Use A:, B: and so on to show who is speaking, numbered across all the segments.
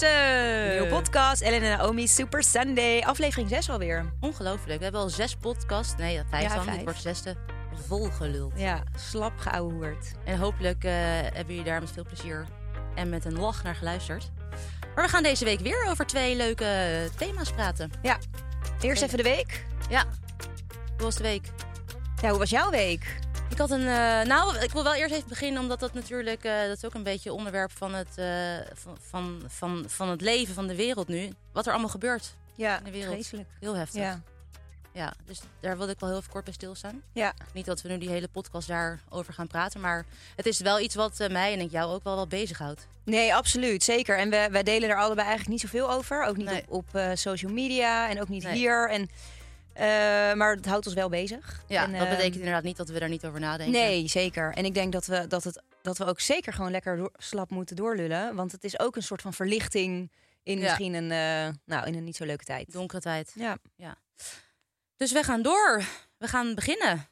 A: Mensen!
B: Nieuwe podcast, Ellen en Naomi, Super Sunday, aflevering 6 alweer.
A: Ongelooflijk. We hebben al zes podcasts. Nee, vijf
B: Ja,
A: dan.
B: vijf.
A: Dit wordt de zesde. Volgeluld.
B: Ja, slap geouwehoerd.
A: En hopelijk eh, hebben jullie daar met veel plezier en met een lach naar geluisterd. Maar we gaan deze week weer over twee leuke thema's praten.
B: Ja, eerst even de week.
A: Ja, hoe was de week?
B: Ja, hoe was jouw week?
A: Ik had een. eh, nou, ik wil wel eerst even beginnen, omdat dat natuurlijk. eh, dat is ook een beetje onderwerp van het, eh, van, van, van, van het leven, van de wereld nu. Wat er allemaal gebeurt
B: Ja,
A: in de wereld.
B: vreselijk.
A: Heel heftig.
B: Ja.
A: Ja, dus daar wilde ik wel heel even kort bij stilstaan.
B: Ja.
A: Niet dat we nu die hele podcast daarover gaan praten, maar het is wel iets wat mij en ik jou ook wel wat bezighoudt.
B: Nee, absoluut, zeker. En we, wij delen er allebei eigenlijk niet zoveel over. Ook niet
A: Nee.
B: op, op social media en ook niet
A: Nee.
B: hier. En, maar het houdt ons wel bezig.
A: Ja,
B: En,
A: dat
B: ehm,
A: betekent inderdaad niet dat we daar niet over nadenken.
B: Nee, zeker. En ik denk dat we, dat het, dat we ook zeker gewoon lekker door, slap moeten doorlullen. Want het is ook een soort van verlichting in
A: Ja.
B: misschien een, eh, nou, in een niet zo leuke tijd.
A: Donkere tijd.
B: Ja.
A: Dus we gaan door. We gaan beginnen.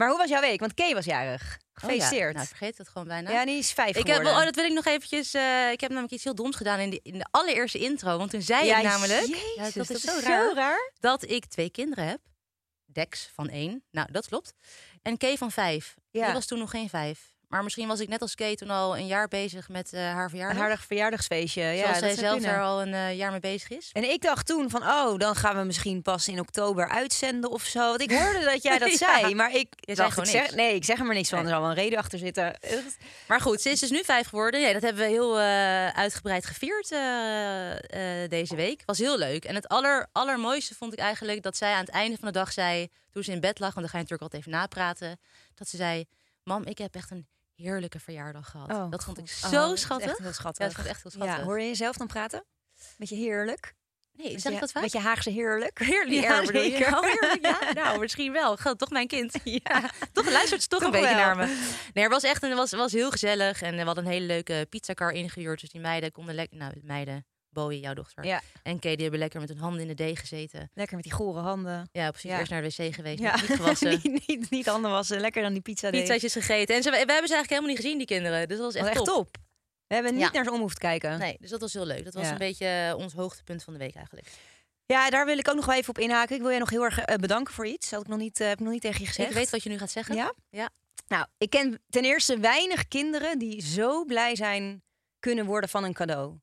B: Maar hoe was jouw week? Want Kay was jarig.
A: Oh ja,
B: Gefeliciteerd.
A: Nou, ik vergeet het gewoon bijna.
B: ja, die is vijf
A: ik heb, oh, dat wil ik nog eventjes. eh, ik heb namelijk iets heel doms gedaan in de, in de allereerste intro. Want toen zei
B: ja,
A: ik namelijk.
B: Jezus,
A: ja,
B: dat, is
A: zo raar. dat ik twee kinderen heb. Dex van één. Nou, dat klopt. En Kay van vijf.
B: Ja.
A: Die was toen nog geen vijf. Maar misschien was ik net als Kay toen al een jaar bezig met eh, haar
B: Een
A: verjaardag.
B: aardig verjaardagsfeestje. Ja,
A: Zoals zij zelf er al een eh, jaar mee bezig is.
B: En ik dacht toen van, oh, dan gaan we misschien pas in oktober uitzenden of zo. Want ik hoorde dat jij dat
A: Ja.
B: zei, maar ik
A: zei
B: dacht, ik zeg, nee, ik zeg er maar niks van.
A: Nee.
B: Er zal wel een reden achter zitten.
A: Maar goed, ze is dus nu vijf geworden. Ja, dat hebben we heel eh, uitgebreid gevierd deze week. Was heel leuk. En het aller, allermooiste vond ik eigenlijk dat zij aan het einde van de dag zei... toen ze in bed lag, want dan ga je natuurlijk altijd even napraten... dat ze zei, mam, ik heb echt een heerlijke verjaardag gehad.
B: Oh,
A: dat vond ik zo
B: Oh,
A: schattig.
B: echt heel schattig.
A: Ja, dat vond ik echt heel schattig.
B: Ja, hoor je jezelf dan praten? Beetje heerlijk.
A: nee, zeg ik dat vaak?
B: Beetje Haagse heerlijk.
A: Heerlijk,
B: Ja,
A: ja,
B: zeker.
A: Oh, heerlijk, ja, nou, misschien wel. Geldt toch mijn kind. Ja. Toch luistert ze toch, een beetje
B: wel.
A: naar me. Nee, er was echt een, was, was heel gezellig. En we hadden een hele leuke pizzacar ingehuurd. Dus die meiden konden lekker... Nou, meiden, Bowie, jouw dochter.
B: Ja,
A: En die hebben lekker met hun handen in de deeg gezeten.
B: lekker met die gore handen.
A: Ja, precies.
B: Ja.
A: Eerst naar de wc geweest,
B: Ja.
A: niet gewassen.
B: niet, niet, niet handen wassen, lekker aan die pizza deeg.
A: Pizzaatjes gegeten. En ze, we hebben ze eigenlijk helemaal niet gezien, die kinderen. Dus dat was
B: Dat
A: echt,
B: was echt
A: top.
B: top. We hebben niet naar ze om hoeven te kijken.
A: Nee, dus dat was heel leuk. Dat was een beetje eh, ons hoogtepunt van de week eigenlijk.
B: Ja, daar wil ik ook nog wel even op inhaken. Ik wil jij nog heel erg eh, bedanken voor iets. Dat had ik nog niet, eh, heb ik nog niet tegen je gezegd.
A: Ik weet wat je nu gaat zeggen.
B: Ja?
A: Ja.
B: Nou, ik ken ten eerste weinig kinderen die zo blij zijn kunnen worden van een cadeau.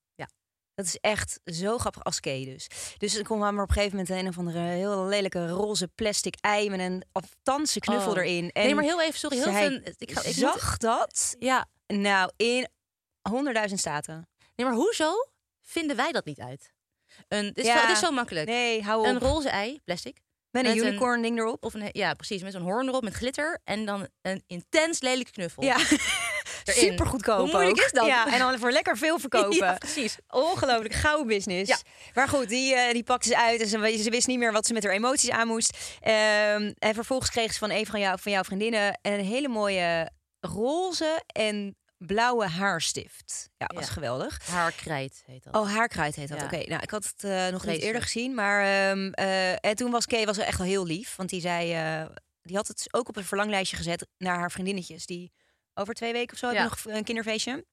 B: Dat is echt zo grappig als Kay dus. Dus ik kom maar op een gegeven moment een of andere heel lelijke roze plastic ei met een aftanse knuffel
A: Oh.
B: erin. En
A: nee, maar heel even, sorry. Heel veel, ik ga, ik moet-
B: zag dat
A: ja.
B: nou in honderdduizend staten.
A: Nee, maar hoezo vinden wij dat niet uit? Een, het, is
B: Ja.
A: zo, het is zo makkelijk.
B: Nee, hou op.
A: Een roze ei, plastic.
B: met een
A: met een-
B: unicorn ding erop.
A: Of een, ja, precies. Met zo'n hoorn erop, met glitter. En dan een intens lelijke knuffel.
B: Ja,
A: Erin.
B: super goedkoop.
A: Hoe moeilijk
B: ook.
A: is dat?
B: Ja, en dan voor lekker veel verkopen.
A: Ja, precies.
B: Ongelooflijk gouden business.
A: Ja.
B: Maar goed, die, eh, die pakte ze uit en ze, ze wist niet meer wat ze met haar emoties aan moest. Ehm, en vervolgens kreeg ze van een van, jou, van jouw vriendinnen een hele mooie roze en blauwe haarstift. Ja, was
A: Ja.
B: geweldig.
A: Haarkrijt heet dat.
B: Oh, haarkruid heet dat.
A: Ja.
B: Oké, nou, ik had het eh, nog niet eerder gezien. Maar ehm, eh, en toen was Kay was echt wel heel lief. Want die zei, die had het ook op een verlanglijstje gezet naar haar vriendinnetjes. Die over twee weken of zo
A: Ja.
B: hebben nog een kinderfeestje.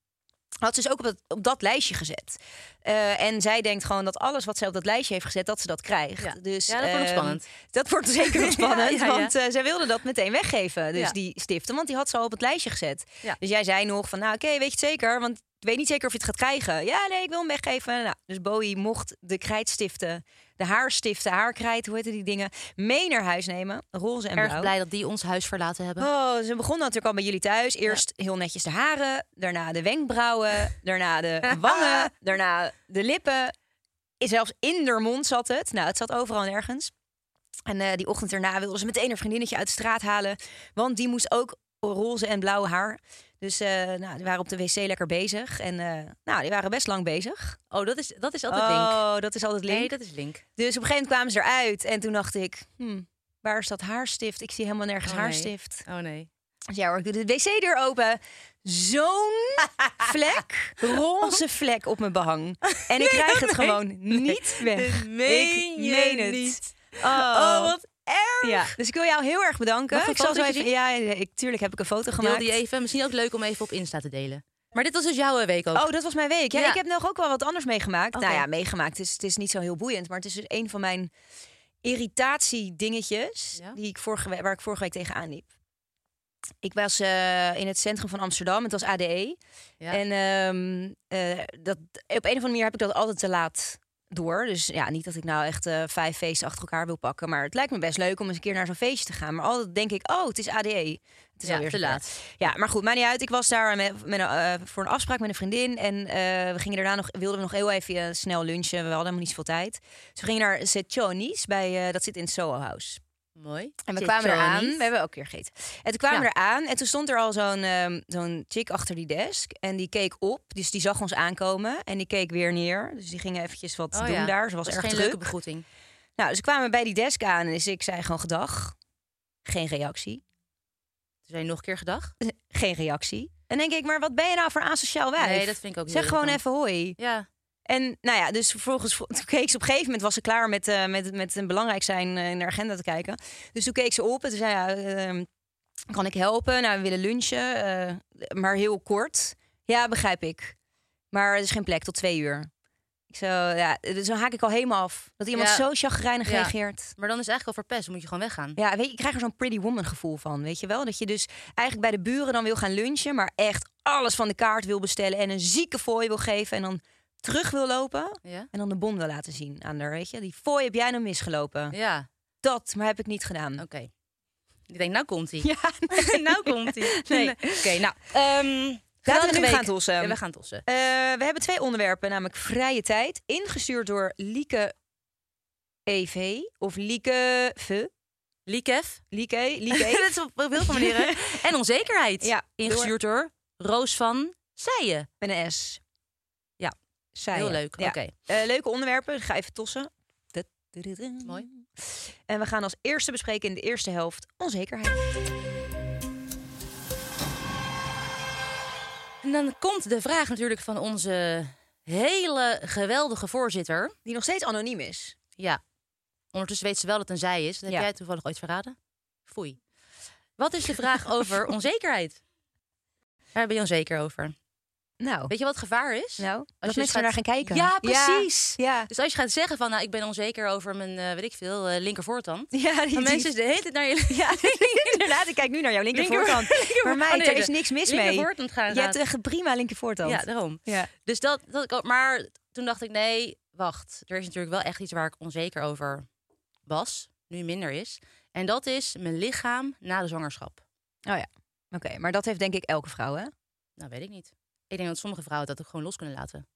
B: Had ze dus ook op dat, op dat lijstje gezet. Eh, en zij denkt gewoon dat alles wat zij op dat lijstje heeft gezet, dat ze dat krijgt.
A: Ja.
B: Dus,
A: Ja, dat wordt
B: ehm,
A: spannend.
B: Dat wordt zeker nog spannend,
A: Ja, ja, ja.
B: want eh, zij wilde dat meteen weggeven, dus
A: Ja.
B: die stiften. Want die had ze al op het lijstje gezet.
A: Ja.
B: Dus jij zei nog van, nou oké, weet je het zeker? Want weet niet zeker of je het gaat krijgen. Ja, nee, ik wil hem weggeven. Nou, dus Bowie mocht de krijtstiften, de haarstiften, haarkrijt, hoe heet die dingen, mee naar huis nemen. Roze en
A: Erg
B: blauw.
A: blij dat die ons huis verlaten hebben.
B: Oh, ze begonnen natuurlijk al bij jullie thuis. Eerst heel netjes de haren, daarna de wenkbrauwen, daarna de wangen, daarna de lippen. Zelfs in de mond zat het. Nou, het zat overal en ergens. En eh, die ochtend erna wilde ze meteen een vriendinnetje uit de straat halen. Want die moest ook roze en blauw haar. Dus eh, nou, die waren op de wc lekker bezig. En eh, nou, die waren best lang bezig.
A: Oh, dat is, dat is altijd link.
B: Oh, dat is altijd link.
A: Nee, dat is link.
B: Dus op een gegeven moment kwamen ze eruit. En toen dacht ik, hmm, waar is dat haarstift? Ik zie helemaal nergens
A: Oh, nee.
B: haarstift.
A: Oh nee.
B: Dus Ja hoor, ik doe de wc-deur open. Zo'n vlek, roze vlek op mijn behang. En ik krijg het gewoon niet weg. Ik meen het.
A: niet.
B: Oh,
A: Oh, wat erg.
B: Ja, dus ik wil jou heel erg bedanken.
A: Mag ik
B: zal zo even. Ja, ik, tuurlijk heb ik een foto
A: Deel
B: gemaakt.
A: die even. Misschien ook leuk om even op Insta te delen. Maar dit was dus jouw week ook.
B: Oh, dat was mijn week. Ja,
A: Ja.
B: ik heb nog ook wel wat anders meegemaakt. Nou ja, meegemaakt. Het is, het is niet zo heel boeiend, maar het is dus een van mijn irritatiedingetjes
A: Ja?
B: die ik vorige week, waar ik vorige week tegenaan liep. Ik was eh, in het centrum van Amsterdam. Het was ADE.
A: Ja.
B: En ehm, eh, dat, op een of andere manier heb ik dat altijd te laat door. Dus ja, niet dat ik nou echt eh, vijf feesten achter elkaar wil pakken. Maar het lijkt me best leuk om eens een keer naar zo'n feestje te gaan. Maar altijd denk ik, oh, het is ADE. Het is
A: Ja,
B: alweer
A: te laat.
B: Ja, maar goed, maakt niet uit. Ik was daar met, met, eh, voor een afspraak met een vriendin. En eh, we gingen daarna nog, wilden we nog heel even snel lunchen. We hadden helemaal niet zoveel tijd. Dus we gingen naar Sechoni's, bij, dat zit in Soho House.
A: Mooi.
B: En we kwamen eraan.
A: niet.
B: We hebben ook keer gegeten. En toen kwamen
A: Ja.
B: we eraan. En toen stond er al zo'n ehm, zo'n chick achter die desk. En die keek op. Dus die zag ons aankomen. En die keek weer neer. Dus die ging eventjes wat
A: Oh
B: doen
A: ja.
B: daar. Ze was
A: is
B: erg
A: geen
B: druk.
A: leuke begroeting.
B: Nou, dus we kwamen bij die desk aan. En dus ik zei gewoon gedag. Geen reactie.
A: Toen zei je nog een keer gedag?
B: Geen reactie. En denk ik, maar wat ben je nou voor asociaal wijf?
A: Nee, dat vind ik ook heel
B: Zeg gewoon even hoi.
A: Ja.
B: En nou ja, dus vervolgens toen keek ze op een gegeven moment was ze klaar met, eh, met, met een belangrijk zijn eh, in de agenda te kijken. Dus toen keek ze op en toen zei ja, ehm, kan ik helpen? Nou, we willen lunchen, eh, maar heel kort. Ja, begrijp ik. Maar er is geen plek tot twee uur. Ik zo, ja, dus dan haak ik al helemaal af. Dat iemand
A: Ja.
B: zo chagrijnig
A: Ja.
B: reageert.
A: Maar dan is het eigenlijk al verpest. Dan moet je gewoon weggaan.
B: Ja, weet je, ik krijg er zo'n pretty woman gevoel van, weet je wel? Dat je dus eigenlijk bij de buren dan wil gaan lunchen, maar echt alles van de kaart wil bestellen en een zieke fooi wil geven en dan terug wil lopen.
A: Ja?
B: En dan de bon wil laten zien aan haar, weet je. Die fooi heb jij nou misgelopen.
A: Ja,
B: Dat, maar heb ik niet gedaan.
A: oké. Ik denk, nou komt hij.
B: Ja,
A: nou komt hij.
B: Nee.
A: Oké, nou. ehm
B: Laten we nu gaan tossen.
A: Ja, we gaan tossen.
B: Eh, we hebben twee onderwerpen, namelijk vrije tijd. Ingestuurd door Lieke EV of Lieke V.
A: Liekef.
B: Lieke, Lieke.
A: Dat is op heel veel manieren. En onzekerheid.
B: Ja,
A: Ingestuurd door Roos van Zeijen.
B: Met een S. Zij.
A: Heel leuk.
B: Ja.
A: Oké.
B: Eh, leuke onderwerpen. Ik ga even tossen.
A: Mooi.
B: En we gaan als eerste bespreken in de eerste helft onzekerheid.
A: En dan komt de vraag natuurlijk van onze hele geweldige voorzitter.
B: Die nog steeds anoniem is.
A: Ja. Ondertussen weet ze wel dat het een zij is. Dat heb
B: Ja.
A: jij toevallig ooit verraden? Foei. Wat is de vraag over onzekerheid? Waar ben je onzeker over?
B: Nou,
A: Weet je wat het gevaar is?
B: nou
A: Als
B: als
A: je
B: mensen naar gaan kijken.
A: Ja, precies.
B: Ja.
A: Dus als je gaat zeggen van, nou, ik ben onzeker over mijn, eh, weet ik veel, eh, linkervoortand.
B: Ja, die,
A: mensen de hele tijd naar je
B: Ja, inderdaad. Ik kijk nu naar jouw linkervoorkant. Maar meid,
A: Oh, nee,
B: er is niks mis mee.
A: linkervoortand gaan
B: Je hebt echt een prima linkervoortand.
A: Ja, daarom.
B: ja.
A: Dus dat, dat maar toen dacht ik, nee, wacht. Er is natuurlijk wel echt iets waar ik onzeker over was, nu minder is. En dat is mijn lichaam na de zwangerschap.
B: Oké, maar dat heeft denk ik elke vrouw, hè?
A: Nou, weet ik niet. Ik denk dat sommige vrouwen dat ook gewoon los kunnen laten.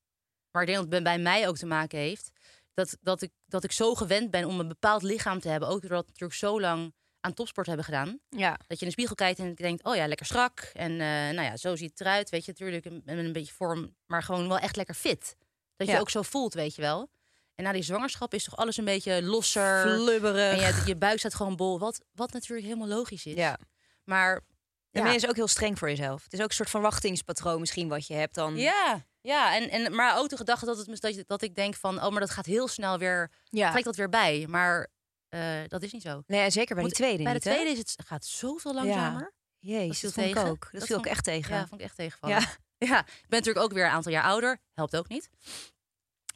A: Maar ik denk dat het bij mij ook te maken heeft dat, dat, ik, dat ik zo gewend ben om een bepaald lichaam te hebben. Ook doordat we natuurlijk zo lang aan topsport hebben gedaan.
B: Ja.
A: Dat je in de spiegel kijkt en denkt, oh ja, lekker strak. En eh, nou ja, zo ziet het eruit. Weet je, natuurlijk een- met een beetje vorm, maar gewoon wel echt lekker fit. Dat je
B: Ja.
A: ook zo voelt, weet je wel. En na die zwangerschap is toch alles een beetje losser.
B: Flubberig.
A: En je, je buik staat gewoon bol. Wat, wat natuurlijk helemaal logisch is.
B: Ja.
A: Maar
B: En
A: ja.
B: ben je dus ook heel streng voor jezelf. Het is ook een soort verwachtingspatroon misschien wat je hebt dan.
A: Ja, ja. En, en, maar ook de gedachte dat, het, dat, dat ik denk van... oh, maar dat gaat heel snel weer...
B: ja.
A: trekt dat weer bij. Maar eh, dat is niet zo.
B: Nee, en zeker bij die tweede
A: Bij de tweede is het gaat zoveel langzamer.
B: Jezus,
A: viel
B: dat vond ik
A: tegen.
B: ook. Dat,
A: Dat
B: viel ook
A: vond-
B: echt tegen.
A: Ja, vond ik echt tegenvallen.
B: Ja.
A: Ja, ik ben natuurlijk ook weer een aantal jaar ouder. Helpt ook niet.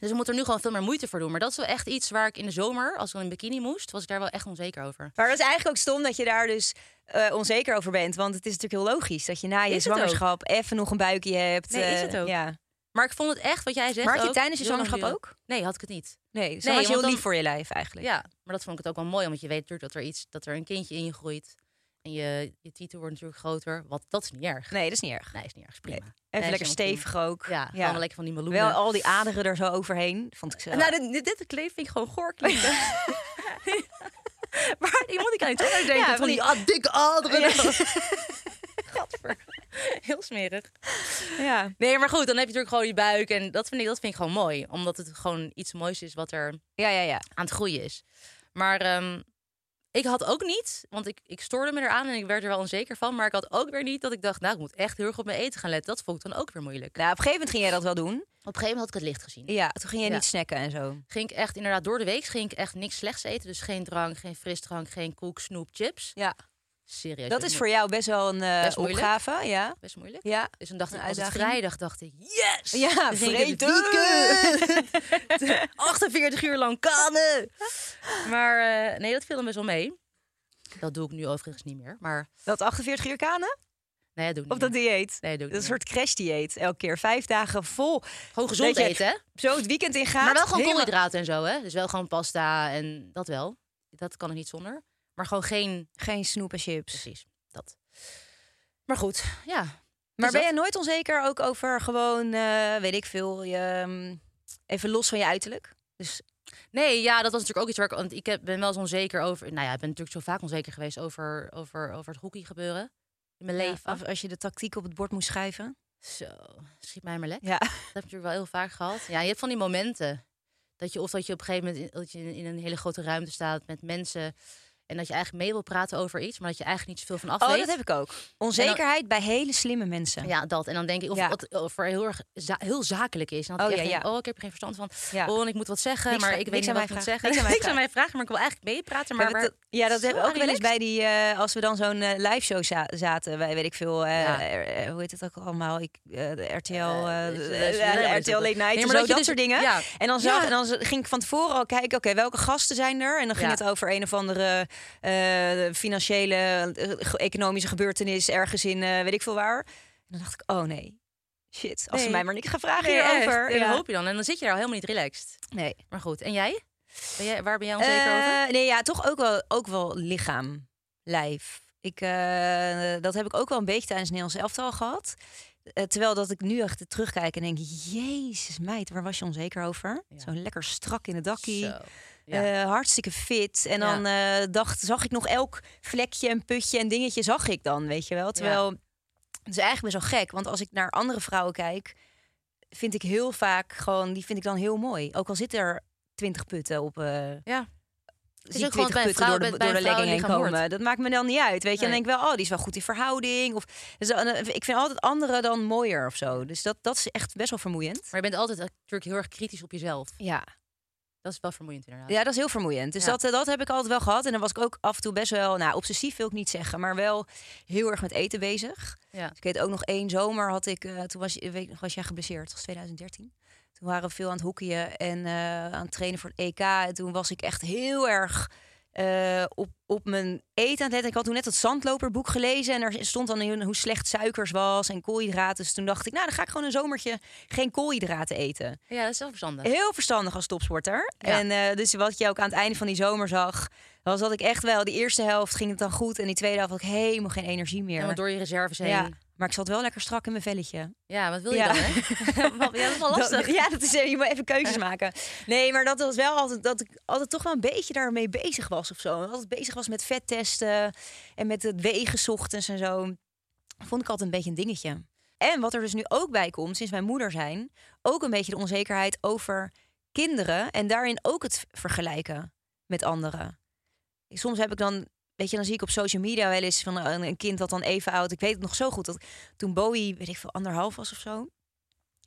A: Dus ik moet er nu gewoon veel meer moeite voor doen. Maar dat is wel echt iets waar ik in de zomer, als ik in bikini moest, was ik daar wel echt onzeker over.
B: Maar dat is eigenlijk ook stom dat je daar dus eh, onzeker over bent. Want het is natuurlijk heel logisch dat je na je zwangerschap even nog een buikje hebt.
A: Nee, is
B: eh,
A: het ook.
B: Ja.
A: Maar ik vond het echt, wat jij zegt
B: Maar had je
A: ook,
B: tijdens je zwangerschap ook?
A: Nee, had ik het niet.
B: Nee, dus
A: Nee,
B: dan was je heel lief voor je lijf eigenlijk.
A: Ja, maar dat vond ik het ook wel mooi, omdat je weet natuurlijk dat er iets, dat er een kindje in je groeit. En je, je titel wordt natuurlijk groter. Wat, dat is niet erg.
B: Nee, dat is niet erg.
A: Nee, is niet erg. Is prima.
B: Even
A: Nee,
B: lekker stevig ook.
A: Ja, gewoon lekker van die meloenen.
B: Wel al die aderen er zo overheen, vond ik zo.
A: Nou, dit, dit, kleed vind ik gewoon goor klinken. maar iemand die kan niet toch denken
B: Ja,
A: van die
B: van
A: ah, dikke aderen.
B: Ja.
A: Gadver. Heel smerig.
B: ja.
A: Nee, maar goed, dan heb je natuurlijk gewoon die buik. En dat vind ik, dat vind ik gewoon mooi. Omdat het gewoon iets moois is wat er
B: ja, ja, ja.
A: aan het groeien is. Maar ehm, ik had ook niet, want ik, ik stoorde me eraan en ik werd er wel onzeker van. Maar ik had ook weer niet dat ik dacht, nou, ik moet echt heel erg op mijn eten gaan letten. Dat vond ik dan ook weer moeilijk.
B: Nou, op een gegeven moment ging jij dat wel doen.
A: Op een gegeven moment had ik het licht gezien.
B: Ja, toen ging jij
A: Ja.
B: niet snacken en zo.
A: Ging ik echt, inderdaad, door de week ging ik echt niks slechts eten. Dus geen drank, geen frisdrank, geen koek, snoep, chips.
B: Ja.
A: Serieus.
B: Dat is voor jou best wel een eh,
A: Best
B: opgave, ja.
A: Best moeilijk.
B: Ja.
A: Dus dan dacht
B: Een
A: ik, als vrijdag dacht ik, yes!
B: Ja, vreten!
A: weekend. 48 uur lang kanen! Maar eh, nee, dat viel dan best wel mee. Dat doe ik nu overigens niet meer. Maar
B: Dat 48 uur kanen?
A: nee, dat doe ik
B: Of
A: niet
B: dat
A: meer.
B: dieet?
A: Nee, dat doe ik
B: Dat is een soort crash-dieet. Elke keer vijf dagen vol.
A: Gewoon gezond
B: dat je-
A: eten, hè?
B: Zo het weekend ingaat.
A: Maar wel gewoon
B: helemaal-
A: koolhydraten en zo, hè? Dus wel gewoon pasta en dat wel. Dat kan ik niet zonder. Maar gewoon geen...
B: Geen snoep en chips.
A: Precies, dat. Maar goed, ja.
B: Maar
A: Dus
B: ben je nooit onzeker ook over gewoon, eh, weet ik veel, je, mm, even los van je uiterlijk? Dus
A: Nee, ja, dat was natuurlijk ook iets waar ik... Want ik heb, ben wel eens onzeker over... Nou ja, ik ben natuurlijk zo vaak onzeker geweest over, over, over het hockey gebeuren. In mijn leven.
B: of als je de tactiek op het bord moest schrijven.
A: Zo, schiet mij maar lek.
B: Ja.
A: Dat heb ik natuurlijk wel heel vaak gehad. Ja, je hebt van die momenten. Dat je, of dat je op een gegeven moment in, dat je in een hele grote ruimte staat met mensen. En dat je eigenlijk mee wil praten over iets, maar dat je eigenlijk niet zoveel van af
B: Oh,
A: weet.
B: dat heb ik ook. Onzekerheid bij hele slimme mensen.
A: Ja, dat. En dan denk ik of
B: Ja.
A: er heel erg za- heel zakelijk is. En dat
B: Oh,
A: ik
B: ja,
A: denk,
B: ja.
A: oh, ik heb er geen verstand van.
B: Ja.
A: Oh, en ik moet wat zeggen,
B: Niks
A: maar ik weet niet wat ik moet zeggen.
B: Niks aan mij
A: vragen, maar ik wil eigenlijk meepraten. Maar
B: Ja, dat,
A: waar-
B: ja, dat hebben we ook wel eens bij die, eh, als we dan zo'n eh, live show za- zaten, bij weet ik veel, eh, eh, hoe heet het ook allemaal? Ik, eh, RTL,
A: Eh,
B: eh,
A: dus, eh,
B: RTL
A: maar
B: Late Night,
A: maar
B: zo,
A: dat dus-
B: soort dingen. En dan, dan ging ik van tevoren al kijken, oké, welke gasten zijn er? En dan ging het over een of andere eh, financiële, eh, economische gebeurtenis ergens in, eh, weet ik veel waar. En dan dacht ik, oh nee, shit, als ze mij maar niet gaan vragen
A: Nee,
B: hierover.
A: En
B: Ja.
A: dat hoop je dan. En dan zit je daar al helemaal niet relaxed.
B: Nee.
A: Maar goed, en jij? Ben jij waar ben jij onzeker over?
B: Eh, Nee, ja, toch ook wel, ook wel lichaam, lijf. Ik, eh, dat heb ik ook wel een beetje tijdens Nederlands elftal gehad. Eh, terwijl dat ik nu echt terugkijk en denk, jezus meid, waar was je onzeker over?
A: Ja.
B: Zo lekker strak in de dakkie.
A: Zo. Ja.
B: eh, hartstikke fit. En dan eh, dacht, zag ik nog elk vlekje en putje en dingetje zag ik dan, weet je wel. Terwijl, het is eigenlijk best wel gek. Want als ik naar andere vrouwen kijk, vind ik heel vaak gewoon, die vind ik dan heel mooi. Ook al zitten er twintig putten op...
A: ja.
B: Zie
A: is ook gewoon
B: 20
A: bij een
B: putten
A: vrouw-
B: door de,
A: bij
B: door
A: een
B: de legging heen komen. Dat maakt me dan niet uit, weet je. Dan
A: Nee.
B: denk ik wel, oh, die is wel goed in verhouding. Of, dus, dan- ik vind altijd anderen dan mooier of zo. Dus dat, dat is echt best wel vermoeiend.
A: Maar je bent altijd natuurlijk heel erg kritisch op jezelf.
B: Ja,
A: Dat is wel vermoeiend inderdaad.
B: ja dat is heel vermoeiend. Dus
A: Ja.
B: dat, eh, dat heb ik altijd wel gehad. En dan was ik ook af en toe best wel, nou, obsessief wil ik niet zeggen, maar wel heel erg met eten bezig.
A: Ja.
B: Dus ik weet ook nog één zomer had ik, eh, toen was, je- weet, was jij geblesseerd, dat was 2013. Toen waren we veel aan het hockeyen en eh, aan het trainen voor het EK. En toen was ik echt heel erg eh, op, op mijn eten aan het. Ik had toen net het zandloperboek gelezen en er stond dan in hoe slecht suikers was en koolhydraten. Dus toen dacht ik, nou dan ga ik gewoon een zomertje geen koolhydraten eten.
A: Ja, dat is wel verstandig.
B: Heel verstandig als topsporter.
A: Ja.
B: En eh, dus wat je ook aan het einde van die zomer zag, was dat ik echt wel, die eerste helft ging het dan goed en die tweede helft had ik helemaal geen energie meer.
A: Door je reserves heen.
B: Ja, maar ik zat wel lekker strak in mijn velletje.
A: wat wil je
B: Ja.
A: dan, hè? Ja, dat is wel lastig.
B: Dat- ja, dat is, je moet even keuzes maken. Nee, maar dat was wel altijd dat ik altijd toch wel een beetje daarmee bezig was of zo. Altijd bezig was met vettesten en met het wegen ochtends en zo. Vond ik altijd een beetje een dingetje. En wat er dus nu ook bij komt, sinds mijn moeder zijn, ook een beetje de onzekerheid over kinderen en daarin ook het vergelijken met anderen. Soms heb ik dan, weet je, dan zie ik op social media wel eens van een, een kind dat dan even oud. Ik weet het nog zo goed dat toen Bowie, weet ik veel, anderhalf was of zo.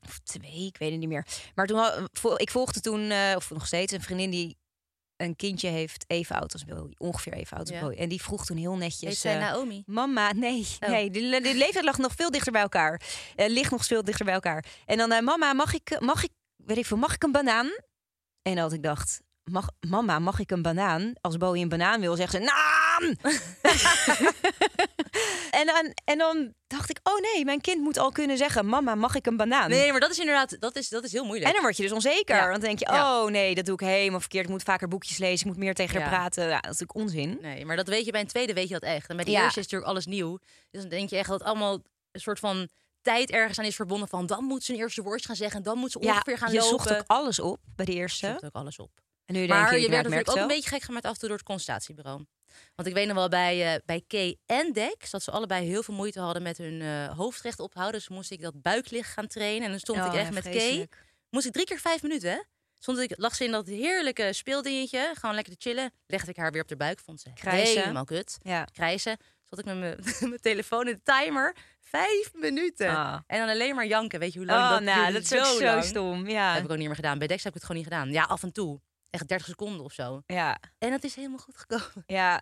B: Of twee, ik weet het niet meer. Maar toen had- vo- ik volgde toen, eh, of nog steeds, een vriendin die een kindje heeft even oud als Bowie. Ongeveer even oud als
A: Ja.
B: Bowie. En die vroeg toen heel netjes...
A: Heet zij
B: eh,
A: Naomi?
B: Mama, nee,
A: Oh.
B: nee, de, de leeftijd lag nog veel dichter bij elkaar. Eh, ligt nog veel dichter bij elkaar. En dan, eh, mama, mag ik, mag ik, weet ik veel, mag ik een banaan? En dat ik dacht, mag, mama, mag ik een banaan? Als Bowie een banaan wil, zegt ze, naam! en, dan, en dan dacht ik, oh nee, mijn kind moet al kunnen zeggen, mama, mag ik een banaan?
A: Nee, maar dat is inderdaad dat is, dat is heel moeilijk.
B: En dan word je dus onzeker.
A: Ja.
B: Want dan denk je,
A: Ja.
B: oh nee, dat doe ik helemaal verkeerd. Ik moet vaker boekjes lezen, ik moet meer tegen haar
A: Ja.
B: praten. Ja, dat is natuurlijk onzin.
A: Nee, maar dat weet je bij een tweede weet je dat echt. En bij de eerste is natuurlijk alles nieuw. Dus dan denk je echt dat allemaal een soort van tijd ergens aan is verbonden van dan moet ze een eerste woordje gaan zeggen en dan moet ze ongeveer gaan
B: je
A: lopen.
B: zocht ook alles op bij de
A: Je
B: eerste.
A: zoekt ook alles op.
B: En nu
A: Maar
B: denk je,
A: je werd natuurlijk ook een beetje gek gemaakt af en toe door het consultatiebureau. Want ik weet nog wel bij, eh, bij Kay en Dex dat ze allebei heel veel moeite hadden met hun eh, hoofd recht ophouden. Dus moest ik dat buiklicht gaan trainen. En dan stond
B: Oh,
A: ik
B: ja,
A: echt met Kay. Moest ik drie keer vijf minuten, hè? Stond ik, lag ze in dat heerlijke speeldingetje, gewoon lekker te chillen. Legde ik haar weer op de buik, vond ze
B: Krijsen.
A: helemaal kut.
B: Ja.
A: Krijsen. Zat ik met mijn, telefoon in de timer. Vijf minuten.
B: Ah.
A: En dan alleen maar janken. Weet je hoe lang
B: Oh,
A: dat
B: nou, dat is zo stom. Ja.
A: Dat heb ik ook niet meer gedaan. Bij Dex heb ik het gewoon niet gedaan. Ja, af en toe. Echt 30 seconden of zo.
B: ja.
A: En het is helemaal goed gekomen.
B: Ja.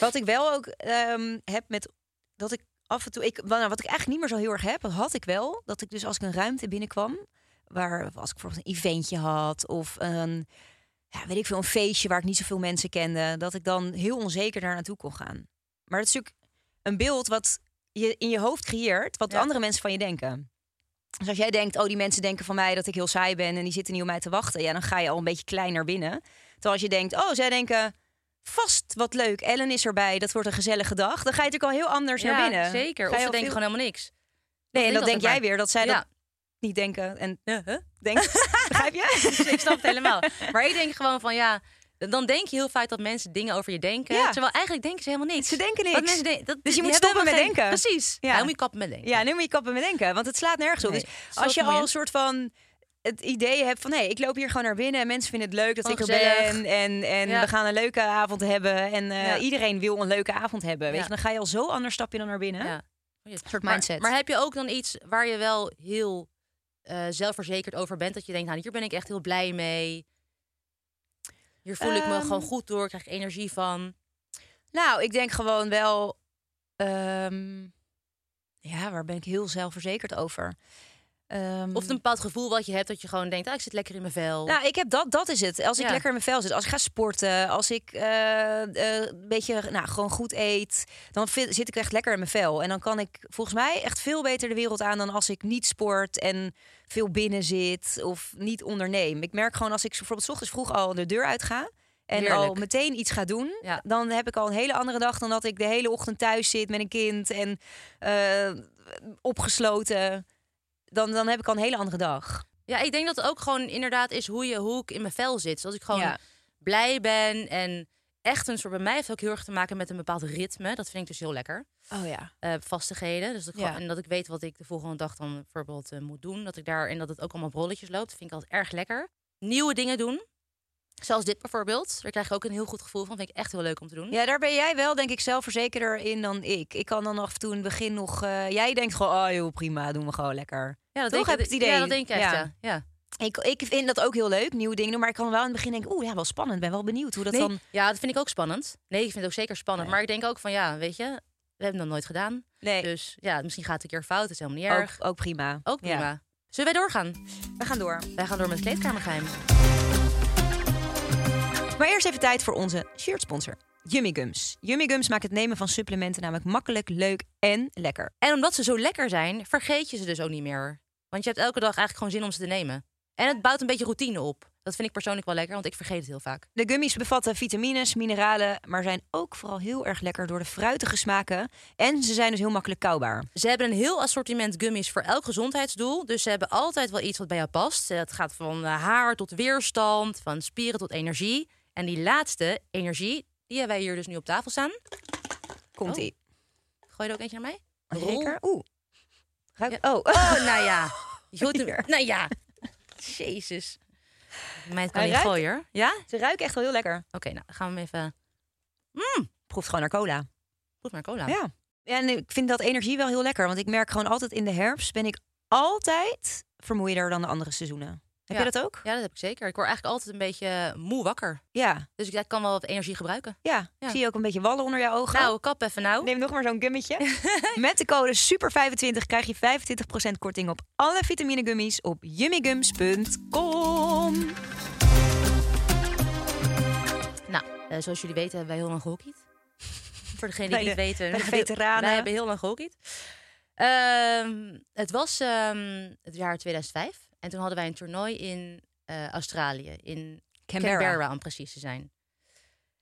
B: Wat ik wel ook ehm, heb met dat ik af en toe, ik, nou, wat ik eigenlijk niet meer zo heel erg heb, dat had ik wel. Dat ik dus als ik een ruimte binnenkwam, waar als ik bijvoorbeeld een eventje had of een, ja, weet ik veel, een feestje waar ik niet zoveel mensen kende, dat ik dan heel onzeker daar naartoe kon gaan. Maar dat is natuurlijk een beeld wat je in je hoofd creëert, wat
A: Ja.
B: andere mensen van je denken. Dus als jij denkt, oh, die mensen denken van mij dat ik heel saai ben en die zitten niet op mij te wachten, ja, dan ga je al een beetje klein naar binnen. Terwijl als je denkt, oh, zij denken vast wat leuk, Ellen is erbij, dat wordt een gezellige dag, dan ga je natuurlijk al heel anders naar binnen.
A: zeker.
B: Ga
A: Of ze denken
B: veel-
A: gewoon helemaal niks.
B: Nee, en
A: denk
B: dan denk jij
A: maar.
B: weer dat zij
A: Ja.
B: dat niet denken en
A: Ja, huh?
B: denken. Begrijp je?
A: ik snap het helemaal. Maar ik denk gewoon van ja, dan denk je heel vaak dat mensen dingen over je denken.
B: Ja.
A: Terwijl eigenlijk denken ze helemaal niks.
B: Ze denken niks.
A: mensen denken- dat,
B: Dus je moet stoppen met
A: geen-
B: denken.
A: Precies.
B: Ja.
A: Ja. moet je kappen met denken.
B: Ja, nu moet je kappen met denken, want het slaat nergens op.
A: Nee,
B: Dus als je al een soort van het idee hebt van... hé, ik loop hier gewoon naar binnen en mensen vinden het leuk dat ik er ben... en, en
A: Ja.
B: we gaan een leuke avond hebben en eh,
A: Ja.
B: iedereen wil een leuke avond hebben. Weet je, dan ga je al zo anders stap je dan naar binnen.
A: Ja.
B: Een soort mindset.
A: maar heb je ook dan iets waar je wel heel eh, zelfverzekerd over bent? Dat je denkt, nou hier ben ik echt heel blij mee. Hier voel ik me
B: Ehm.
A: gewoon goed door, krijg ik energie van.
B: Nou, ik denk gewoon wel... ehm, ja, waar ben ik heel zelfverzekerd over? Ehm,
A: Of een bepaald gevoel wat je hebt dat je gewoon denkt, ah, ik zit lekker in mijn vel.
B: Nou, ik heb dat, dat is het. Als ik
A: Ja.
B: lekker in mijn vel zit, als ik ga sporten, als ik eh, eh, een beetje nou, gewoon goed eet, dan vind- zit ik echt lekker in mijn vel. En dan kan ik volgens mij echt veel beter de wereld aan dan als ik niet sport en veel binnen zit of niet onderneem. Ik merk gewoon als ik bijvoorbeeld 's ochtends vroeg al de deur uit ga. En al meteen iets ga doen,
A: Ja.
B: dan heb ik al een hele andere dag dan dat ik de hele ochtend thuis zit met een kind en eh, opgesloten. Dan, dan heb ik al een hele andere dag.
A: Ja, ik denk dat het ook gewoon inderdaad is hoe, je, hoe ik in mijn vel zit. Dus als ik gewoon
B: Ja.
A: blij ben en echt een soort... Bij mij heeft ook heel erg te maken met een bepaald ritme. Dat vind ik dus heel lekker.
B: Oh ja.
A: eh, vastigheden. Dus dat
B: Ja.
A: gewoon- en dat ik weet wat ik de volgende dag dan bijvoorbeeld eh, moet doen. Dat ik daar en dat het ook allemaal op rolletjes loopt. Dat vind ik altijd erg lekker. Nieuwe dingen doen. Zoals dit bijvoorbeeld. Daar krijg ik ook een heel goed gevoel van. Vind ik echt heel leuk om te doen.
B: Ja, daar ben jij wel, denk ik, zelfverzekerder in dan ik. Ik kan dan af en toe in het begin nog... eh, jij denkt gewoon, oh joh, prima, doen we gewoon lekker.
A: Ja, dat
B: Toch
A: denk
B: heb
A: ik.
B: het idee.
A: Ja, dat denk ik echt.
B: Ja. Ik, ik vind dat ook heel leuk, nieuwe dingen doen. Maar ik kan wel in het begin denken, oeh, ja, wel spannend. Ben wel benieuwd hoe dat
A: Nee,
B: dan...
A: ja, dat vind ik ook spannend. Nee, ik vind het ook zeker spannend. Maar ik denk ook van ja, weet je, we hebben dat nooit gedaan.
B: Nee,
A: Dus ja, misschien gaat het een keer fout. Dat is helemaal niet
B: ook,
A: erg.
B: ook prima.
A: Ook
B: Ja.
A: prima. Zullen wij doorgaan?
B: We gaan door.
A: Wij gaan door met kleedkamergeheim.
B: Maar eerst even tijd voor onze shirtsponsor. Yummy Gums. Yummy Gums maakt het nemen van supplementen namelijk makkelijk, leuk en lekker.
A: En omdat ze zo lekker zijn, vergeet je ze dus ook niet meer. Want je hebt elke dag eigenlijk gewoon zin om ze te nemen. En het bouwt een beetje routine op. Dat vind ik persoonlijk wel lekker, want ik vergeet het heel vaak.
B: De gummies bevatten vitamines, mineralen, maar zijn ook vooral heel erg lekker door de fruitige smaken. En ze zijn dus heel makkelijk kauwbaar.
A: Ze hebben een heel assortiment gummies voor elk gezondheidsdoel. Dus ze hebben altijd wel iets wat bij jou past. Het gaat van eh, haar tot weerstand, van spieren tot energie. En die laatste, energie, die hebben wij hier dus nu op tafel staan.
B: Komt ie.
A: Gooi je er ook eentje naar mij?
B: Zeker? Oeh. Ruik...
A: Ja.
B: Oh.
A: Oh, nou ja.
B: Hier.
A: Nou ja. Jezus. Meid kan niet
B: ruikt-
A: gooien, hoor. Ja? Oké,
B: Ze ruiken echt wel heel lekker.
A: nou dan gaan we hem even...
B: Proeft gewoon naar cola.
A: Goed maar cola.
B: Ja. ja. En ik vind dat energie wel heel lekker. Want ik merk gewoon altijd in de herfst ben ik altijd vermoeider dan de andere seizoenen. Heb
A: Ja.
B: je dat ook?
A: Ja, dat heb ik zeker. Ik word eigenlijk altijd een beetje moe wakker.
B: Ja.
A: Dus ik kan wel wat energie gebruiken.
B: Ja.
A: Ja.
B: Zie je ook een beetje wallen onder je ogen?
A: Nou, kap even nou.
B: Neem nog maar zo'n gummetje. Met de code SUPER25 krijg je 25% korting op alle vitaminegummies op yummygums.com.
A: Nou, eh, zoals jullie weten hebben wij heel lang gehockeyd. Voor degenen
B: Bij
A: die het
B: de-
A: niet weten.
B: bij de veteranen.
A: Wij hebben heel lang gehockeyd. Ehm, het was ehm, het jaar 2005. En toen hadden wij een toernooi in eh, Australië. In Canberra. om precies te zijn.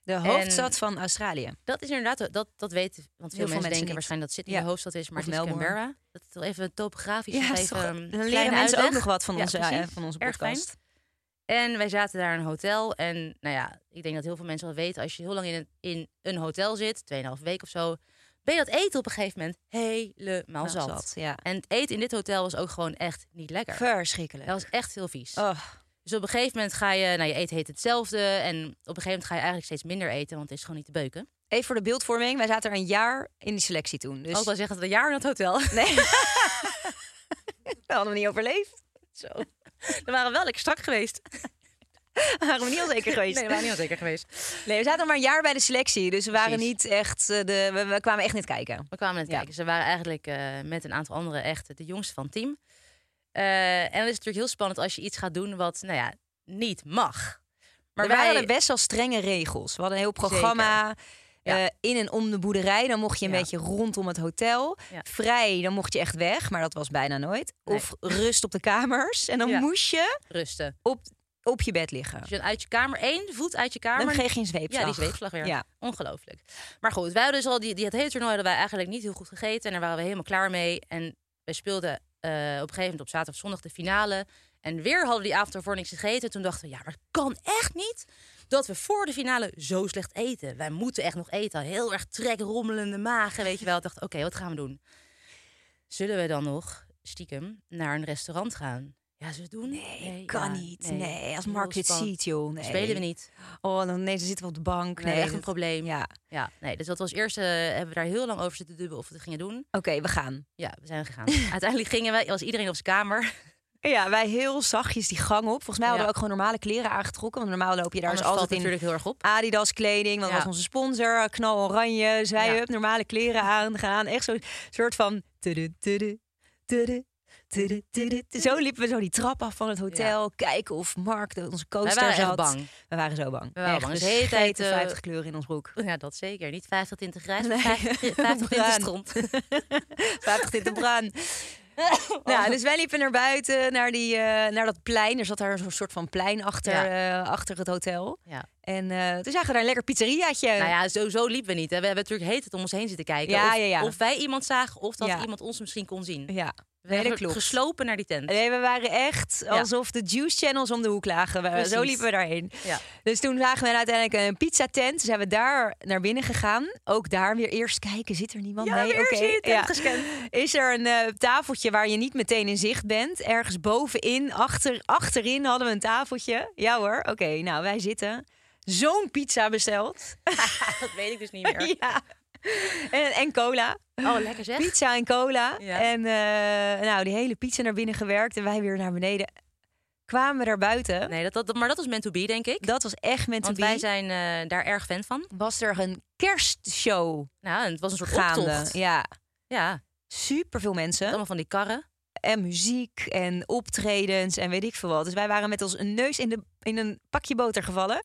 B: De hoofdstad van Australië.
A: Dat is inderdaad, dat, dat weten, want veel,
B: veel
A: mensen
B: mensen
A: denken
B: niet.
A: waarschijnlijk dat Sydney
B: Ja.
A: de hoofdstad is, maar het is. Canberra. Dat is wel even topografisch.
B: Ja,
A: even
B: toch-
A: een
B: dan leren mensen ook nog wat van
A: Ja,
B: onze,
A: precies.
B: eh, van onze podcast.
A: En wij zaten daar in een hotel. En nou ja, ik denk dat heel veel mensen wel weten... als je heel lang in een, in een hotel zit, 2,5 week of zo... ben je dat eten op een gegeven moment helemaal
B: Nou,
A: zat.
B: zat, ja.
A: En het eten in dit hotel was ook gewoon echt niet lekker.
B: Verschrikkelijk.
A: Dat was echt heel vies.
B: Oh,
A: Dus op een gegeven moment ga je... Nou, je eten heet hetzelfde. En op een gegeven moment ga je eigenlijk steeds minder eten... want het is gewoon niet te beuken.
B: even voor de beeldvorming. Wij zaten er een jaar in die selectie toen. Dus
A: Ook al zeggen dat we een jaar in het hotel...
B: nee. dat hadden we niet overleefd.
A: Zo. Dan waren we wel lekker strak geweest.
B: waren we niet al zeker geweest.
A: Nee, we waren niet onzeker geweest.
B: Nee, we zaten maar een jaar bij de selectie. Dus we waren
A: Precies.
B: niet echt... eh, De, we, we kwamen echt niet kijken.
A: We kwamen net
B: Ja.
A: kijken. Ze waren eigenlijk eh, met een aantal anderen echt de jongste van het team. Eh, en het is natuurlijk heel spannend als je iets gaat doen wat, nou ja, niet mag. Maar
B: er
A: wij
B: waren best wel strenge regels. We hadden een heel programma
A: Ja.
B: in en om de boerderij. Dan mocht je een
A: Ja.
B: beetje rondom het hotel.
A: Ja.
B: Vrij, dan mocht je echt weg. Maar dat was bijna nooit.
A: Nee.
B: Of rust op de kamers. En dan moest je
A: rusten.
B: op, op je bed liggen.
A: Je dan uit je kamer, één voet uit je kamer.
B: Dan kreeg je een zweepslag.
A: ja, die zweepslag weer.
B: Ja.
A: Ongelooflijk. Maar goed, wij hadden dus al die, die het hele toernooi hadden wij eigenlijk niet heel goed gegeten. En daar waren we helemaal klaar mee. En we speelden eh, op een gegeven moment op zaterdag of zondag de finale. En weer hadden we die avond ervoor niks gegeten. Toen dachten we, ja, maar het kan echt niet dat we voor de finale zo slecht eten. Wij moeten echt nog eten. Heel erg trek, rommelende magen, weet je wel. Ik dacht, oké, wat gaan we doen? Zullen we dan nog stiekem naar een restaurant gaan? Ja, het doen?
B: Nee, kan
A: ja,
B: niet. Nee, als Mark dit ziet, joh. Nee.
A: Spelen we niet.
B: Oh, dan, nee, dan zitten we op de bank.
A: Nee, echt een
B: dat-
A: probleem.
B: Ja,
A: Ja, nee, dus dat was eerst, eh, hebben we daar heel lang over zitten dubben of we het gingen doen.
B: oké, we gaan.
A: Ja, we zijn gegaan. Uiteindelijk gingen wij, was iedereen op zijn kamer.
B: Ja, wij heel zachtjes die gang op. Volgens mij hadden
A: Ja.
B: we ook gewoon normale kleren aangetrokken. Want normaal loop je daar dus altijd in
A: natuurlijk heel erg op.
B: Adidas kleding. Dat
A: Ja.
B: was onze sponsor. Knal oranje. Wij
A: Ja.
B: hup, normale kleren aangaan. Echt zo'n soort van... tudu, tudu, tudu. Zo liepen we zo die trap af van het hotel. Kijken of Mark, onze
A: waren echt
B: zat.
A: bang.
B: We waren zo bang.
A: We waren
B: Echt,
A: bang. Dus de hele tijd,
B: scheten
A: eh,
B: 50 kleuren in ons broek.
A: Ja, dat zeker. Niet 50 tinten grijs,
B: Nee.
A: maar 50, 50 tinten stront.
B: 50 tinten bruin. Nou, dus wij liepen naar buiten, naar, die, eh, naar dat plein. Er zat daar zo'n soort van plein achter, eh, achter het hotel.
A: Ja.
B: En eh, toen zagen we daar een lekker pizzeriaatje.
A: Nou ja, zo, zo liepen we niet. Hè. We hebben natuurlijk heet het om ons heen zitten kijken.
B: Ja,
A: of, of wij iemand zagen of dat iemand ons misschien kon zien.
B: ja.
A: We hebben geslopen naar die tent.
B: Nee, we waren echt alsof de juice channels om de hoek lagen. We- Zo liepen we daarheen.
A: Ja.
B: Dus toen zagen we uiteindelijk een pizzatent. Toen zijn we daar naar binnen gegaan. Ook daar weer eerst kijken. Zit er niemand?
A: Ja,
B: nee, oké.
A: tent gescand.
B: Is er een eh, tafeltje waar je niet meteen in zicht bent? Ergens bovenin, achter, achterin hadden we een tafeltje. Ja hoor, oké. nou, wij zitten. Zo'n pizza besteld.
A: Dat weet ik dus niet meer.
B: ja. En, en cola.
A: Oh, lekker zeg.
B: Pizza en cola.
A: Ja.
B: En eh, nou, die hele pizza naar binnen gewerkt. En wij weer naar beneden. Kwamen we daar buiten.
A: Nee, dat, dat, maar dat was meant to be, denk ik.
B: Dat was echt met
A: Want
B: de
A: wij zijn eh, daar erg fan van.
B: Was er een kerstshow
A: Nou, en het was een soort
B: gaande.
A: optocht.
B: Ja,
A: Ja,
B: super veel mensen.
A: allemaal van die karren.
B: En muziek en optredens en weet ik veel wat. Dus wij waren met ons neus in, de, in een pakje boter gevallen.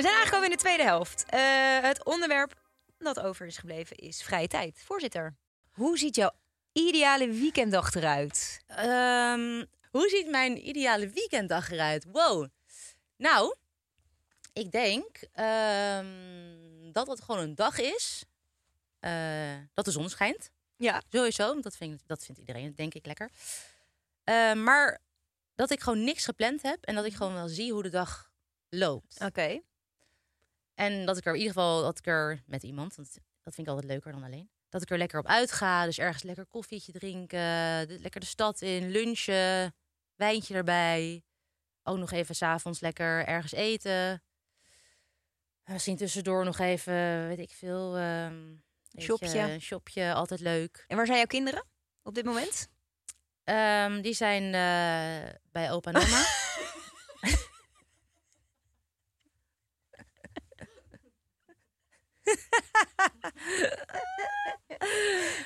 B: We zijn eigenlijk al in de tweede helft. Eh, het onderwerp dat over is gebleven is vrije tijd. Voorzitter, hoe ziet jouw ideale weekenddag eruit?
A: Ehm, hoe ziet mijn ideale weekenddag eruit? Wow. Nou, ik denk ehm, dat het gewoon een dag is eh, dat de zon schijnt.
B: Ja.
A: Sowieso, want dat vindt, dat vindt iedereen, denk ik, lekker. Eh, maar dat ik gewoon niks gepland heb en dat ik gewoon wel zie hoe de dag loopt.
B: Oké.
A: En dat ik er in ieder geval, dat ik er met iemand, want dat vind ik altijd leuker dan alleen. Dat ik er lekker op uitga, dus ergens lekker koffietje drinken, de- lekker de stad in, lunchen, wijntje erbij. Ook nog even s'avonds lekker ergens eten. En Misschien tussendoor nog even, weet ik veel, je,
B: Shopje.
A: een shopje, altijd leuk.
B: En waar zijn jouw kinderen op dit moment?
A: Ehm, die zijn eh, bij opa en oma.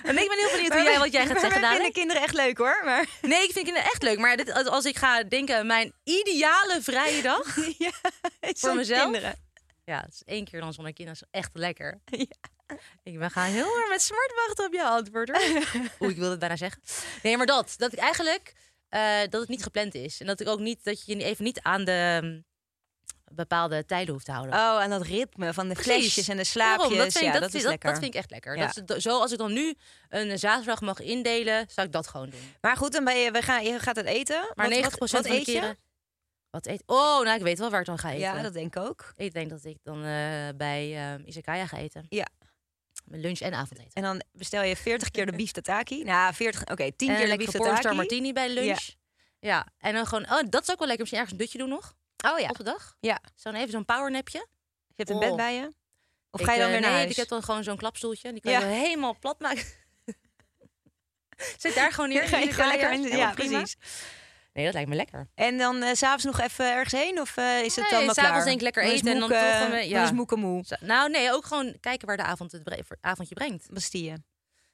A: en ik ben heel benieuwd hoe jij, wat jij gaat zeggen
B: vinden
A: dadelijk.
B: kinderen echt leuk hoor. Maar
A: Nee, ik vind kinderen echt leuk. Maar dit, als- ik ga denken, aan mijn ideale vrije dag.
B: ja,
A: Voor mezelf?
B: Kinderen.
A: Ja, het is één keer dan zonder kinderen. is echt lekker. Ik ben gaan heel erg met smart wachten op je antwoord. Hoor. Oeh, ik wilde het bijna zeggen. Nee, maar dat. Dat ik eigenlijk eh, dat het niet gepland is. En dat ik ook niet dat je je even niet aan de bepaalde tijden hoeft te houden.
B: Oh, en dat ritme van de
A: Precies.
B: flesjes en de
A: Daarom,
B: slaapjes.
A: dat, vind ik,
B: ja,
A: dat,
B: dat, is
A: vind,
B: lekker.
A: dat vind ik echt lekker.
B: Ja.
A: Dat is, zo als ik dan nu een zaterdag mag indelen, zou ik dat gewoon doen.
B: Maar goed, dan ben je, we gaan, je gaat het eten.
A: Maar
B: Wat-
A: 90%
B: wat, wat
A: van de
B: eet je?
A: Wat eet? Oh, nou ik weet wel waar ik dan ga eten.
B: Ja, dat denk ik ook.
A: Ik denk dat ik dan eh, bij eh Izakaya ga eten.
B: Ja.
A: Mijn lunch en avondeten.
B: En dan bestel je 40 keer de beef tataki. Nou, 40, oké, 10
A: En
B: keer de beef tataki.
A: martini bij lunch.
B: Ja.
A: Ja. En dan gewoon, oh, dat is ook wel lekker. Misschien ergens een dutje doen nog
B: Oh ja,
A: op de dag.
B: Ja.
A: Zo'n even zo'n powernapje.
B: je hebt een
A: Oh.
B: bed bij je. Of
A: Ik,
B: ga je dan
A: eh,
B: weer naar
A: nee,
B: huis?
A: ik heb dan gewoon zo'n klapstoeltje. Die kan je helemaal plat maken. Zit daar gewoon neer.
B: Hier ga
A: Izakaya.
B: lekker in. Ja, precies.
A: Nee, dat lijkt me lekker.
B: En dan eh, s s'avonds nog even ergens heen? Of eh, is het
A: Nee,
B: dan
A: s'avonds
B: klaar?
A: denk ik lekker
B: Dan
A: eten en dan
B: moeke-
A: toch
B: Dan
A: ja.
B: is moekemoe.
A: Zo- Nou, nee, ook gewoon kijken waar de avond het bre- avondje brengt.
B: Bastille.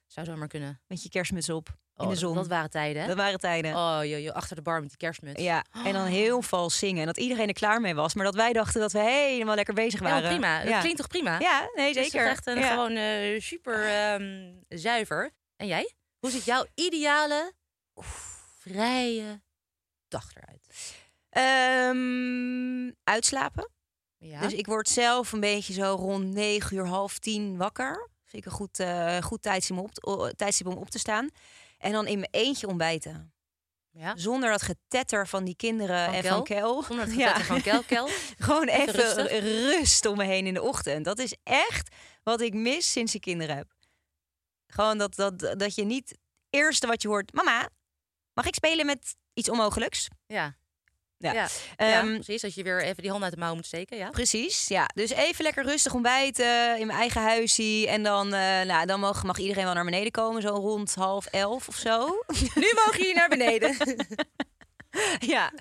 A: Zou zomaar kunnen.
B: Met je kerstmuts op.
A: Oh,
B: in de zon.
A: Dat waren tijden, hè?
B: Dat waren tijden.
A: Oh, joh, joh, achter de bar met die kerstmuts.
B: Ja, en dan heel vals zingen. En dat iedereen er klaar mee was. Maar dat wij dachten dat we helemaal lekker bezig
A: Ja,
B: waren.
A: prima. Dat
B: Ja.
A: klinkt toch prima?
B: Ja, nee,
A: Het is toch
B: zeker.
A: echt een,
B: Ja.
A: gewoon eh, super ehm, zuiver. En jij? Hoe ziet jouw ideale, vrije dag eruit?
B: Ehm, uitslapen.
A: Ja.
B: Dus ik word zelf een beetje zo rond 9 uur, half tien wakker. Vind ik een goed, eh, goed tijdstip, om op tijdstip om op te staan. En dan in mijn eentje ontbijten.
A: ja.
B: Zonder dat getetter van die kinderen
A: Van
B: en
A: Kel?
B: van Kel.
A: Zonder het
B: Ja.
A: gevetter van Kel Kel.
B: Gewoon
A: Even
B: even,
A: rustig.
B: rust om me heen in de ochtend. Dat is echt wat ik mis sinds ik kinderen heb. Gewoon dat, dat, dat je niet... Eerste wat je hoort... Mama, mag ik spelen met iets onmogelijks?
A: Ja.
B: Ja.
A: Ja. ja,
B: Ehm,
A: precies. Dat je weer even die hand uit de mouw moet steken. Ja.
B: Precies, ja. Dus even lekker rustig ontbijten in mijn eigen huisje. En dan, eh, nou, dan mag, mag iedereen wel naar beneden komen, zo rond half elf of zo.
A: Nu mogen jullie naar beneden.
B: ja.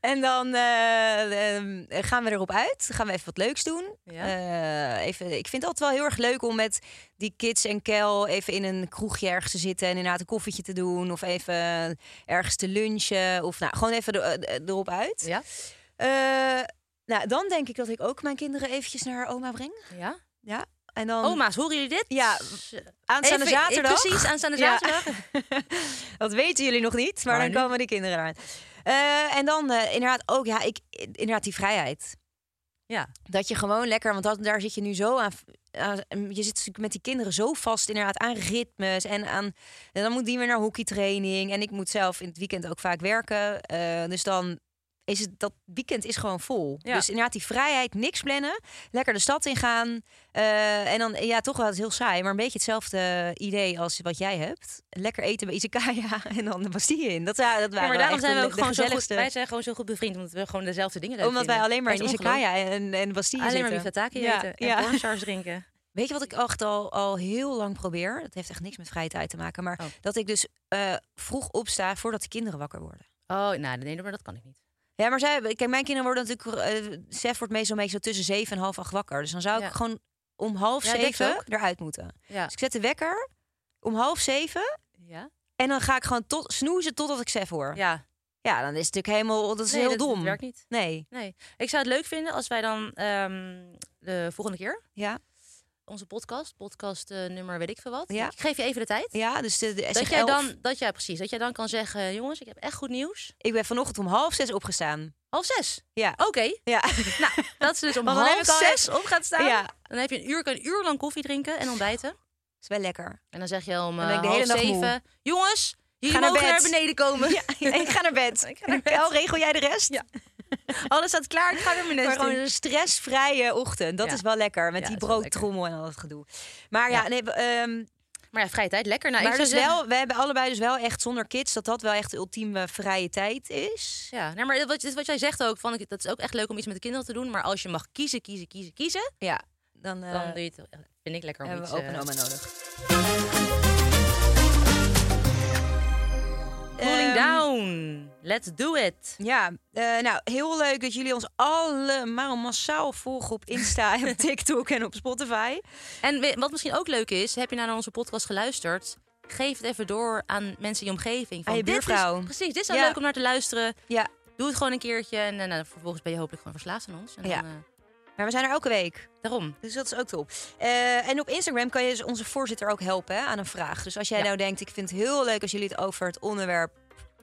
B: En dan eh, ehm, gaan we erop uit. Gaan we even wat leuks doen.
A: Ja.
B: Eh, even, ik vind het altijd wel heel erg leuk om met die kids en Kel even in een kroegje ergens te zitten en inderdaad een koffietje te doen. Of even ergens te lunchen. Of nou, gewoon even er- eh, erop uit.
A: ja.
B: Nou, dan denk ik dat ik ook mijn kinderen eventjes naar oma breng.
A: ja.
B: Ja. En dan
A: Oma's, horen jullie dit?
B: Ja, aanstaande
A: Even-
B: zaterdag.
A: Precies, aanstaande
B: Ja.
A: zaterdag.
B: Dat weten jullie nog niet, maar,
A: Maar
B: dan
A: nu?
B: komen de kinderen eraan. Eh, en dan eh, inderdaad ook, ja, ik, inderdaad die vrijheid.
A: Ja.
B: Dat je gewoon lekker, want dat, daar zit je nu zo aan. aan- Je zit natuurlijk met die kinderen zo vast inderdaad aan ritmes en aan. En dan moet die weer naar hockeytraining. En ik moet zelf in het weekend ook vaak werken. Eh, dus dan is het dat weekend is gewoon vol.
A: Ja.
B: Dus inderdaad die vrijheid, niks plannen, lekker de stad ingaan. Eh, en dan ja, toch wel het heel saai, maar een beetje hetzelfde idee als wat jij hebt. Lekker eten bij Izakaya en dan de Bastille in. Dat, ja, dat
A: Ja,
B: waren
A: maar daarom zijn we
B: de-
A: ook
B: de
A: gewoon zo goed. Wij zijn gewoon zo goed bevriend omdat we gewoon dezelfde dingen leuk
B: Omdat wij alleen maar in. Izakaya en, en Bastille
A: Alleen maar
B: zitten.
A: bifataki
B: Ja,
A: eten en pornstars drinken.
B: Weet je wat ik echt al, al heel lang probeer? Dat heeft echt niks met vrije tijd te maken. Maar
A: Oh.
B: dat ik dus eh, vroeg opsta voordat de kinderen wakker worden.
A: Oh, nou, nee, maar dat kan ik niet.
B: Ja, maar zij, kijk, mijn kinderen worden natuurlijk... Sef wordt meestal, meestal tussen zeven en half acht wakker. Dus dan zou ik
A: Ja.
B: gewoon om half
A: Ja,
B: zeven eruit moeten. Dus ik zet de wekker om half zeven.
A: Ja?
B: En dan ga ik gewoon tot, snoezen totdat ik Sef hoor. Ja.
A: Ja.
B: dan is het natuurlijk helemaal... Dat is
A: Nee,
B: heel
A: dat,
B: dom.
A: Dat werkt niet.
B: Nee.
A: Nee. Ik zou het leuk vinden als wij dan ehm, de volgende keer
B: Ja.
A: Onze podcast. Podcast eh, nummer weet ik veel wat.
B: Ja.
A: Ik geef je even de tijd.
B: Ja, dus de, de
A: Dat
B: SG11.
A: jij, dan, dat jij precies, dat jij dan kan zeggen, jongens, ik heb echt goed nieuws.
B: Ik ben vanochtend om half zes opgestaan.
A: Half zes.
B: Ja.
A: Oké.
B: Ja.
A: Nou, dat ze dus om half zes op gaat staan.
B: Ja.
A: Dan heb je een uur, kan een uur lang koffie drinken en ontbijten.
B: is wel lekker.
A: En dan zeg je om
B: de
A: half
B: moe.
A: zeven, jongens, jullie
B: Ga
A: mogen
B: bed."
A: naar beneden komen.
B: Ja, ik ga naar bed.
A: Ik ga naar bed.
B: Kel, regel jij de rest?
A: Ja. Alles staat klaar, ik ga weer mijn
B: Maar gewoon een stressvrije ochtend. Dat
A: Ja.
B: is wel lekker. Met
A: Ja,
B: die broodtrommel en al dat gedoe. Maar ja, nee, ehm,
A: Maar ja, vrije tijd, lekker. Nou,
B: maar dus
A: zeggen-
B: wel, we hebben allebei dus wel echt zonder kids dat dat wel echt de ultieme vrije tijd is.
A: Ja, maar wat, wat jij zegt ook, vond ik, dat is ook echt leuk om iets met de kinderen te doen. Maar als je mag kiezen, kiezen, kiezen, kiezen,
B: Ja, dan, eh,
A: dan doe je het, vind ik lekker om
B: hebben
A: iets...
B: we open
A: eh,
B: oma nodig.
A: Cooling
B: Ehm,
A: down. Let's do it.
B: Ja, eh, nou heel leuk dat jullie ons allemaal massaal volgen op Insta, en op TikTok en op Spotify.
A: En wat misschien ook leuk is, heb je nou naar onze podcast geluisterd? Geef het even door aan mensen in je omgeving. Van,
B: Aan je
A: dit is-
B: buurvrouw.
A: precies, dit is wel
B: Ja.
A: leuk om naar te luisteren.
B: Ja,
A: Doe het gewoon een keertje en eh, nou, vervolgens ben je hopelijk gewoon verslaafd aan ons. En
B: Ja.
A: dan, eh,
B: maar we zijn er elke week.
A: daarom.
B: Dus dat is ook top. En op Instagram kan je dus onze voorzitter ook helpen hè, aan een vraag. Dus als jij
A: Ja.
B: nou denkt, ik vind het heel leuk als jullie het over het onderwerp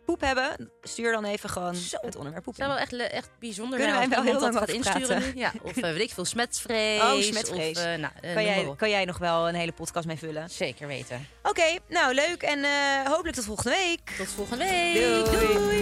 B: poep hebben, stuur dan even gewoon het onderwerp poep
A: Het zou wel echt, echt bijzonder
B: Kunnen wij wel heel
A: dat
B: lang over
A: insturen nu. Ja, of eh, weet ik veel, smetvrees.
B: Oh, smetvrees.
A: Of, eh, nou, eh,
B: Kan jij, kan jij nog wel een hele podcast mee vullen?
A: Zeker weten.
B: Oké, nou leuk en eh, hopelijk tot volgende week.
A: Tot volgende week.
B: Doei.
A: Doei.